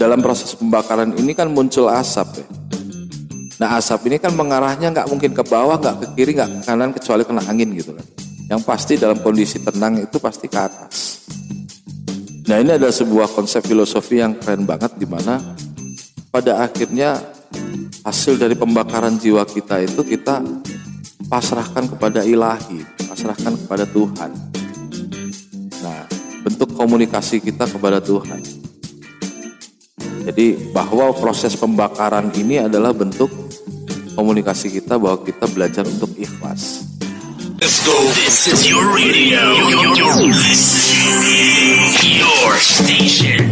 dalam proses pembakaran ini kan muncul asap ya. Nah asap ini kan mengarahnya nggak mungkin ke bawah, nggak ke kiri, nggak ke kanan kecuali kena angin gitu kan. Yang pasti dalam kondisi tenang itu pasti ke atas. Nah ini adalah sebuah konsep filosofi yang keren banget di mana pada akhirnya hasil dari pembakaran jiwa kita itu kita pasrahkan kepada ilahi, pasrahkan kepada Tuhan. Nah, bentuk komunikasi kita kepada Tuhan. Jadi bahwa proses pembakaran ini adalah bentuk komunikasi kita bahwa kita belajar untuk ikhlas. Let's go. This is your radio. Your.